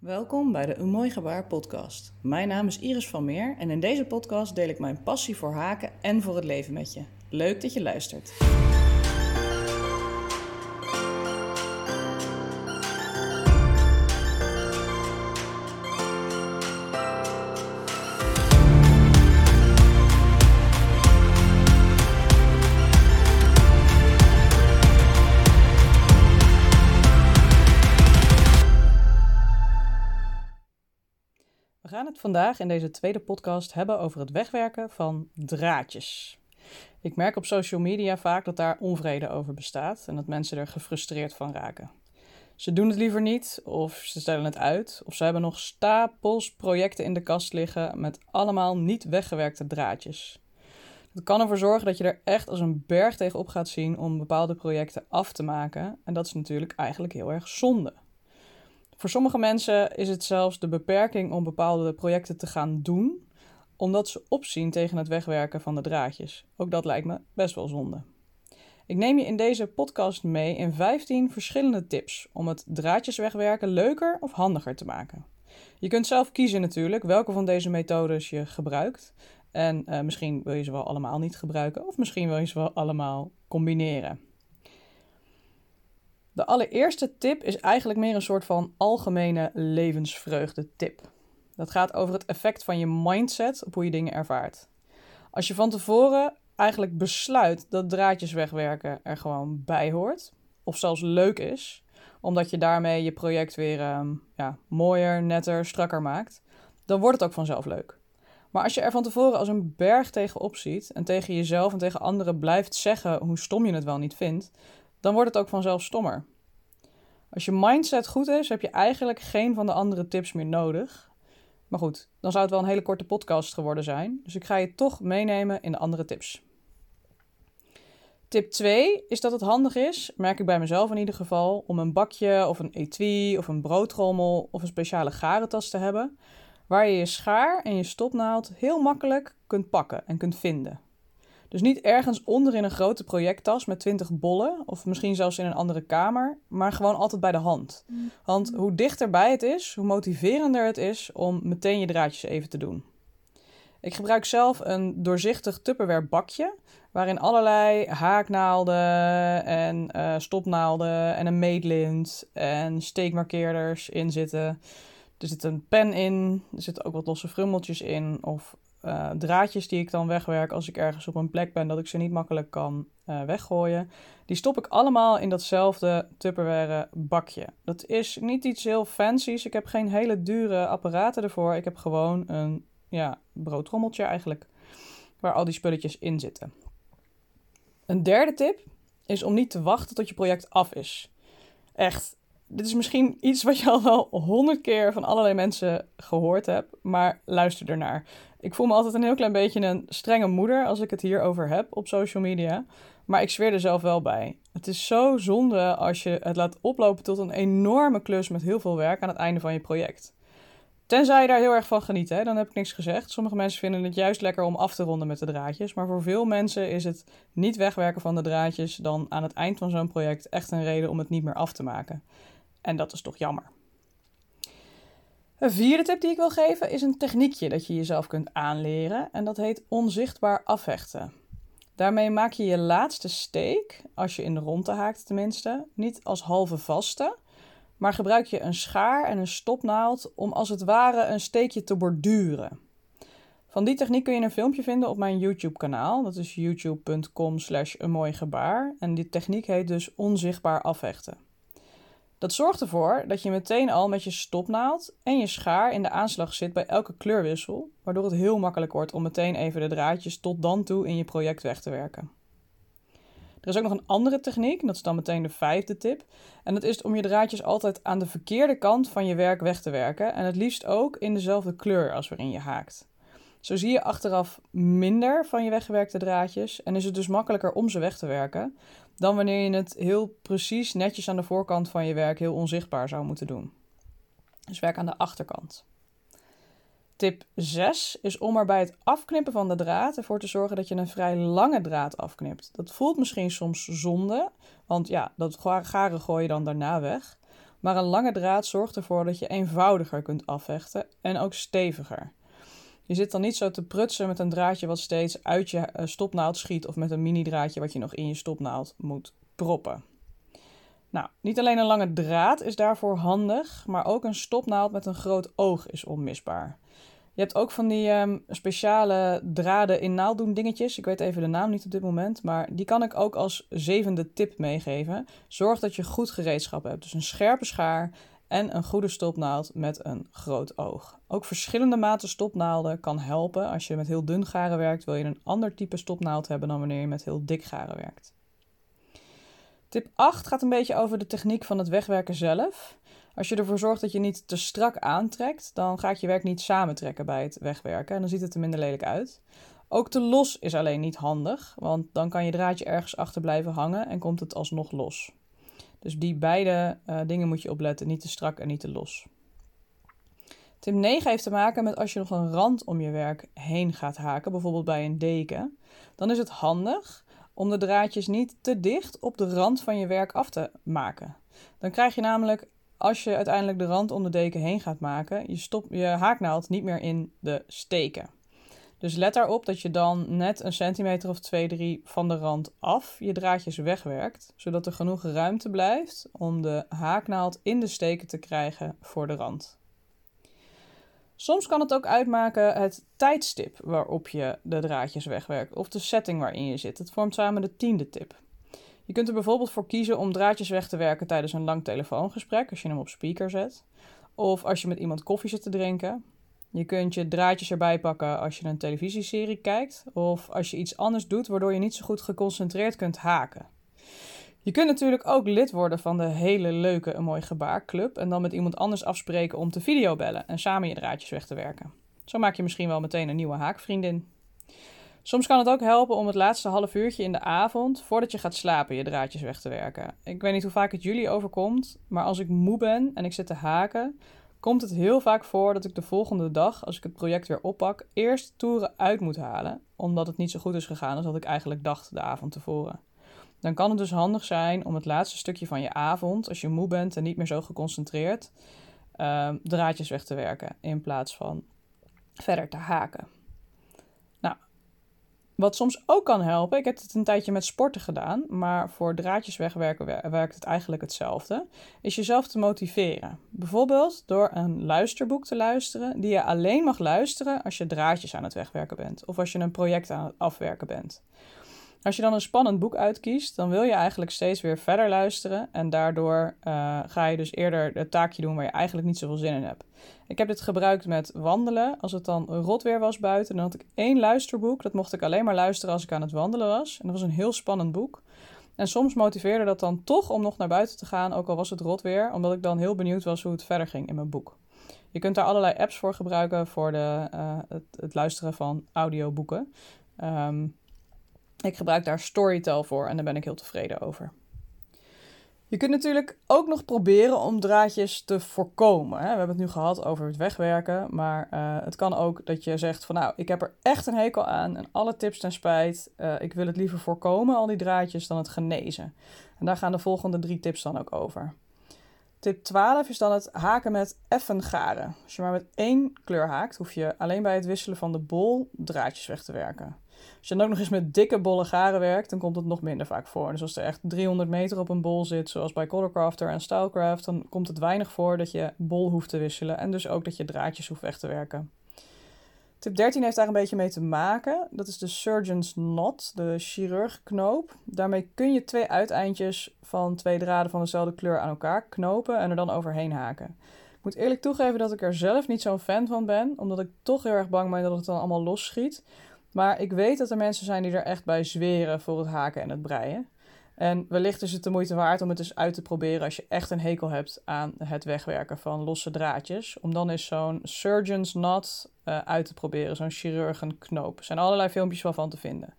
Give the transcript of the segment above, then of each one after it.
Welkom bij de Een Mooi Gebaar podcast. Mijn naam is Iris van Meer en in deze podcast deel ik mijn passie voor haken en voor het leven met je. Leuk dat je luistert. Vandaag in deze tweede podcast hebben over het wegwerken van draadjes. Ik merk op social media vaak dat daar onvrede over bestaat en dat mensen er gefrustreerd van raken. Ze doen het liever niet, of ze stellen het uit, of ze hebben nog stapels projecten in de kast liggen met allemaal niet weggewerkte draadjes. Dat kan ervoor zorgen dat je er echt als een berg tegenop gaat zien om bepaalde projecten af te maken. En dat is natuurlijk eigenlijk heel erg zonde. Voor sommige mensen is het zelfs de beperking om bepaalde projecten te gaan doen, omdat ze opzien tegen het wegwerken van de draadjes. Ook dat lijkt me best wel zonde. Ik neem je in deze podcast mee in 15 verschillende tips om het draadjes wegwerken leuker of handiger te maken. Je kunt zelf kiezen natuurlijk welke van deze methodes je gebruikt. En uh, misschien wil je ze wel allemaal niet gebruiken, of misschien wil je ze wel allemaal combineren. De allereerste tip is eigenlijk meer een soort van algemene levensvreugde tip. Dat gaat over het effect van je mindset op hoe je dingen ervaart. Als je van tevoren eigenlijk besluit dat draadjes wegwerken er gewoon bij hoort, of zelfs leuk is, omdat je daarmee je project weer uh, ja, mooier, netter, strakker maakt, dan wordt het ook vanzelf leuk. Maar als je er van tevoren als een berg tegenop ziet en tegen jezelf en tegen anderen blijft zeggen hoe stom je het wel niet vindt, dan wordt het ook vanzelf stommer. Als je mindset goed is, heb je eigenlijk geen van de andere tips meer nodig. Maar goed, dan zou het wel een hele korte podcast geworden zijn. Dus ik ga je toch meenemen in de andere tips. Tip 2 is dat het handig is, merk ik bij mezelf in ieder geval, om een bakje of een etui of een broodrommel of een speciale garentas te hebben, waar je je schaar en je stopnaald heel makkelijk kunt pakken en kunt vinden. Dus niet ergens onder in een grote projecttas met 20 bollen, of misschien zelfs in een andere kamer, maar gewoon altijd bij de hand. Want hoe dichterbij het is, hoe motiverender het is om meteen je draadjes even te doen. Ik gebruik zelf een doorzichtig Tupperware bakje, waarin allerlei haaknaalden en uh, stopnaalden en een meetlint en steekmarkeerders in zitten. Er zit een pen in, er zitten ook wat losse frummeltjes in of uh, draadjes die ik dan wegwerk als ik ergens op een plek ben dat ik ze niet makkelijk kan uh, weggooien. Die stop ik allemaal in datzelfde Tupperware bakje. Dat is niet iets heel fancy's. Ik heb geen hele dure apparaten ervoor. Ik heb gewoon een ja, broodrommeltje eigenlijk, waar al die spulletjes in zitten. Een derde tip is om niet te wachten tot je project af is. Echt, dit is misschien iets wat je al wel honderd keer van allerlei mensen gehoord hebt, maar luister ernaar. Ik voel me altijd een heel klein beetje een strenge moeder als ik het hierover heb op social media. Maar ik zweer er zelf wel bij. Het is zo zonde als je het laat oplopen tot een enorme klus met heel veel werk aan het einde van je project. Tenzij je daar heel erg van geniet, hè? dan heb ik niks gezegd. Sommige mensen vinden het juist lekker om af te ronden met de draadjes. Maar voor veel mensen is het niet wegwerken van de draadjes dan aan het eind van zo'n project echt een reden om het niet meer af te maken. En dat is toch jammer. Een vierde tip die ik wil geven is een techniekje dat je jezelf kunt aanleren en dat heet onzichtbaar afhechten. Daarmee maak je je laatste steek, als je in de ronde haakt tenminste, niet als halve vaste, maar gebruik je een schaar en een stopnaald om als het ware een steekje te borduren. Van die techniek kun je een filmpje vinden op mijn YouTube kanaal. Dat is youtube.com slash een mooi gebaar. En die techniek heet dus onzichtbaar afhechten. Dat zorgt ervoor dat je meteen al met je stopnaald en je schaar in de aanslag zit bij elke kleurwissel, waardoor het heel makkelijk wordt om meteen even de draadjes tot dan toe in je project weg te werken. Er is ook nog een andere techniek, dat is dan meteen de vijfde tip. En dat is om je draadjes altijd aan de verkeerde kant van je werk weg te werken. En het liefst ook in dezelfde kleur als waarin je haakt. Zo zie je achteraf minder van je weggewerkte draadjes en is het dus makkelijker om ze weg te werken dan wanneer je het heel precies netjes aan de voorkant van je werk heel onzichtbaar zou moeten doen. Dus werk aan de achterkant. Tip 6 is om er bij het afknippen van de draad ervoor te zorgen dat je een vrij lange draad afknipt. Dat voelt misschien soms zonde, want ja, dat garen gooi je dan daarna weg. maar een lange draad zorgt ervoor dat je eenvoudiger kunt afhechten en ook steviger. Je zit dan niet zo te prutsen met een draadje wat steeds uit je eh, stopnaald schiet of met een mini draadje wat je nog in je stopnaald moet proppen. Nou, niet alleen een lange draad is daarvoor handig, maar ook een stopnaald met een groot oog is onmisbaar. Je hebt ook van die ehm, speciale draden in naalddoen dingetjes. Ik weet even de naam niet op dit moment, maar die kan ik ook als zevende tip meegeven. Zorg dat je goed gereedschap hebt. Dus een scherpe schaar en een goede stopnaald met een groot oog. Ook verschillende maten stopnaalden kan helpen. Als je met heel dun garen werkt, wil je een ander type stopnaald hebben dan wanneer je met heel dik garen werkt. Tip 8 gaat een beetje over de techniek van het wegwerken zelf. Als je ervoor zorgt dat je niet te strak aantrekt, dan gaat je werk niet samentrekken bij het wegwerken en dan ziet het er minder lelijk uit. Ook te los is alleen niet handig, want dan kan je draadje ergens achter blijven hangen en komt het alsnog los. Dus die beide uh, dingen moet je opletten, niet te strak en niet te los. Tip 9 heeft te maken met als je nog een rand om je werk heen gaat haken, bijvoorbeeld bij een deken. Dan is het handig om de draadjes niet te dicht op de rand van je werk af te maken. Dan krijg je namelijk, als je uiteindelijk de rand om de deken heen gaat maken, je, stop, je haaknaald niet meer in de steken. Dus let daarop dat je dan net een centimeter of 2, 3 van de rand af je draadjes wegwerkt, zodat er genoeg ruimte blijft om de haaknaald in de steken te krijgen voor de rand. Soms kan het ook uitmaken het tijdstip waarop je de draadjes wegwerkt of de setting waarin je zit. Het vormt samen de tiende tip. Je kunt er bijvoorbeeld voor kiezen om draadjes weg te werken tijdens een lang telefoongesprek, als je hem op speaker zet. Of als je met iemand koffie zit te drinken. Je kunt je draadjes erbij pakken als je een televisieserie kijkt. Of als je iets anders doet waardoor je niet zo goed geconcentreerd kunt haken. Je kunt natuurlijk ook lid worden van de hele leuke Een Mooi Gebaar Club en dan met iemand anders afspreken om te videobellen en samen je draadjes weg te werken. Zo maak je misschien wel meteen een nieuwe haakvriendin. Soms kan het ook helpen om het laatste half uurtje in de avond, voordat je gaat slapen, je draadjes weg te werken. Ik weet niet hoe vaak het jullie overkomt, maar als ik moe ben en ik zit te haken, komt het heel vaak voor dat ik de volgende dag, als ik het project weer oppak, eerst toeren uit moet halen, omdat het niet zo goed is gegaan als wat ik eigenlijk dacht de avond tevoren. Dan kan het dus handig zijn om het laatste stukje van je avond, als je moe bent en niet meer zo geconcentreerd, uh, draadjes weg te werken in plaats van verder te haken. Wat soms ook kan helpen, ik heb het een tijdje met sporten gedaan, maar voor draadjes wegwerken werkt het eigenlijk hetzelfde, is jezelf te motiveren. Bijvoorbeeld door een luisterboek te luisteren die je alleen mag luisteren als je draadjes aan het wegwerken bent of als je een project aan het afwerken bent. Als je dan een spannend boek uitkiest, dan wil je eigenlijk steeds weer verder luisteren. En daardoor uh, ga je dus eerder het taakje doen waar je eigenlijk niet zoveel zin in hebt. Ik heb dit gebruikt met wandelen. Als het dan rot weer was buiten, dan had ik één luisterboek. Dat mocht ik alleen maar luisteren als ik aan het wandelen was. En dat was een heel spannend boek. En soms motiveerde dat dan toch om nog naar buiten te gaan, ook al was het rot weer, omdat ik dan heel benieuwd was hoe het verder ging in mijn boek. Je kunt daar allerlei apps voor gebruiken voor de, uh, het, het, luisteren van audioboeken. Um, ik gebruik daar Storytel voor en daar ben ik heel tevreden over. Je kunt natuurlijk ook nog proberen om draadjes te voorkomen. We hebben het nu gehad over het wegwerken, maar uh, het kan ook dat je zegt van nou, ik heb er echt een hekel aan en alle tips ten spijt. Uh, ik wil het liever voorkomen, al die draadjes, dan het genezen. En daar gaan de volgende drie tips dan ook over. Tip 12 is dan het haken met effen garen. Als je maar met één kleur haakt, hoef je alleen bij het wisselen van de bol draadjes weg te werken. Als je dan ook nog eens met dikke bolle garen werkt, dan komt het nog minder vaak voor. Dus als er echt 300 meter op een bol zit, zoals bij Colorcrafter en Stylecraft, dan komt het weinig voor dat je bol hoeft te wisselen en dus ook dat je draadjes hoeft weg te werken. Tip 13 heeft daar een beetje mee te maken. Dat is de surgeon's knot, de chirurgknoop. Daarmee kun je twee uiteindjes van twee draden van dezelfde kleur aan elkaar knopen en er dan overheen haken. Ik moet eerlijk toegeven dat ik er zelf niet zo'n fan van ben, omdat ik toch heel erg bang ben dat het dan allemaal losschiet. Maar ik weet dat er mensen zijn die er echt bij zweren voor het haken en het breien. En wellicht is het de moeite waard om het eens uit te proberen als je echt een hekel hebt aan het wegwerken van losse draadjes. Om dan eens zo'n surgeon's knot uh, uit te proberen, zo'n chirurgenknoop. Er zijn allerlei filmpjes wel van te vinden.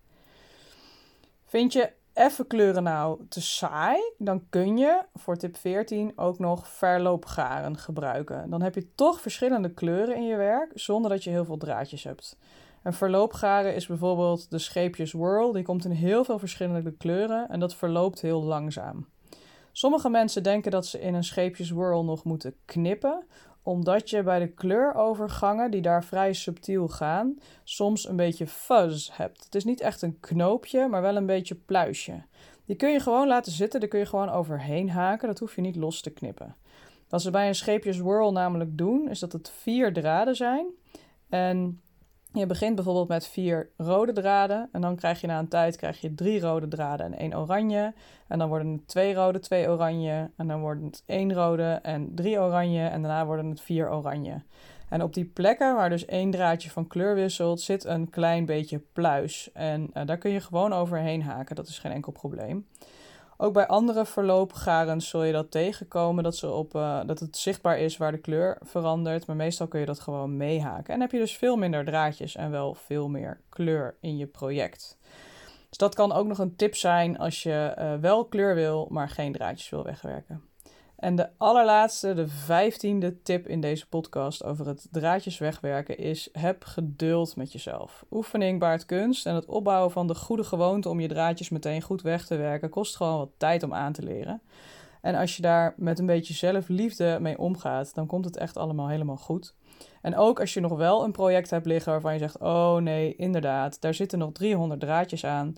Vind je effe kleuren nou te saai, dan kun je voor tip 14 ook nog verloopgaren gebruiken. Dan heb je toch verschillende kleuren in je werk zonder dat je heel veel draadjes hebt. Een verloopgaren is bijvoorbeeld de scheepjes Whirl. Die komt in heel veel verschillende kleuren en dat verloopt heel langzaam. Sommige mensen denken dat ze in een scheepjeswhirl nog moeten knippen, omdat je bij de kleurovergangen, die daar vrij subtiel gaan, soms een beetje fuzz hebt. Het is niet echt een knoopje, maar wel een beetje pluisje. Die kun je gewoon laten zitten, daar kun je gewoon overheen haken, dat hoef je niet los te knippen. Wat ze bij een scheepjeswhirl namelijk doen, is dat het vier draden zijn. En je begint bijvoorbeeld met vier rode draden en dan krijg je na een tijd krijg je drie rode draden en één oranje. En dan worden het twee rode, twee oranje en dan worden het één rode en drie oranje en daarna worden het vier oranje. En op die plekken waar dus één draadje van kleur wisselt, zit een klein beetje pluis. En uh, daar kun je gewoon overheen haken, dat is geen enkel probleem. Ook bij andere verloopgarens zul je dat tegenkomen, dat, ze op, uh, dat het zichtbaar is waar de kleur verandert. Maar meestal kun je dat gewoon meehaken. En heb je dus veel minder draadjes en wel veel meer kleur in je project. Dus dat kan ook nog een tip zijn als je uh, wel kleur wil, maar geen draadjes wil wegwerken. En de allerlaatste, de vijftiende tip in deze podcast over het draadjes wegwerken is: heb geduld met jezelf. Oefening baart kunst en het opbouwen van de goede gewoonte om je draadjes meteen goed weg te werken kost gewoon wat tijd om aan te leren. En als je daar met een beetje zelfliefde mee omgaat, dan komt het echt allemaal helemaal goed. En ook als je nog wel een project hebt liggen waarvan je zegt: Oh nee, inderdaad, daar zitten nog 300 draadjes aan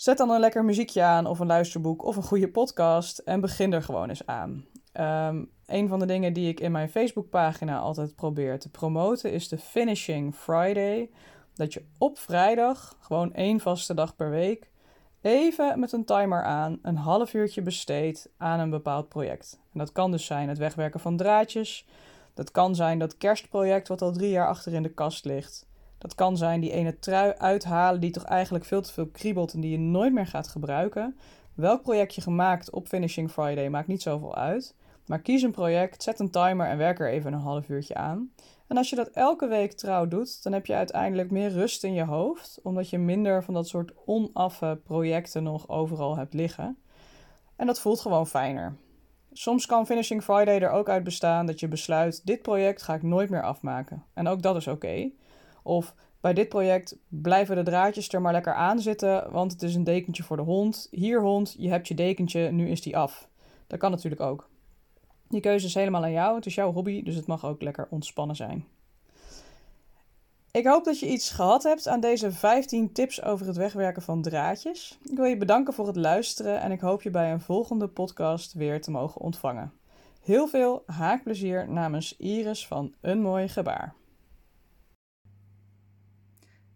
Zet dan een lekker muziekje aan of een luisterboek of een goede podcast en begin er gewoon eens aan. Um, een van de dingen die ik in mijn Facebookpagina altijd probeer te promoten is de Finishing Friday. Dat je op vrijdag, gewoon één vaste dag per week, even met een timer aan een half uurtje besteedt aan een bepaald project. En dat kan dus zijn het wegwerken van draadjes. Dat kan zijn dat kerstproject wat al drie jaar achter in de kast ligt. Dat kan zijn die ene trui uithalen die toch eigenlijk veel te veel kriebelt en die je nooit meer gaat gebruiken. Welk project je gemaakt op Finishing Friday maakt niet zoveel uit. Maar kies een project, zet een timer en werk er even een half uurtje aan. En als je dat elke week trouw doet, dan heb je uiteindelijk meer rust in je hoofd, omdat je minder van dat soort onaffe projecten nog overal hebt liggen. En dat voelt gewoon fijner. Soms kan Finishing Friday er ook uit bestaan dat je besluit: dit project ga ik nooit meer afmaken. En ook dat is oké. Of bij dit project blijven de draadjes er maar lekker aan zitten, want het is een dekentje voor de hond. Hier hond, je hebt je dekentje, nu is die af. Dat kan natuurlijk ook. Die keuze is helemaal aan jou, het is jouw hobby, dus het mag ook lekker ontspannen zijn. Ik hoop dat je iets gehad hebt aan deze 15 tips over het wegwerken van draadjes. Ik wil je bedanken voor het luisteren en ik hoop je bij een volgende podcast weer te mogen ontvangen. Heel veel haakplezier namens Iris van Een Mooi Gebaar.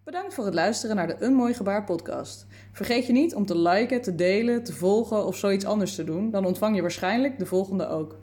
Bedankt voor het luisteren naar de Een Mooi Gebaar podcast. Vergeet je niet om te liken, te delen, te volgen of zoiets anders te doen, dan ontvang je waarschijnlijk de volgende ook.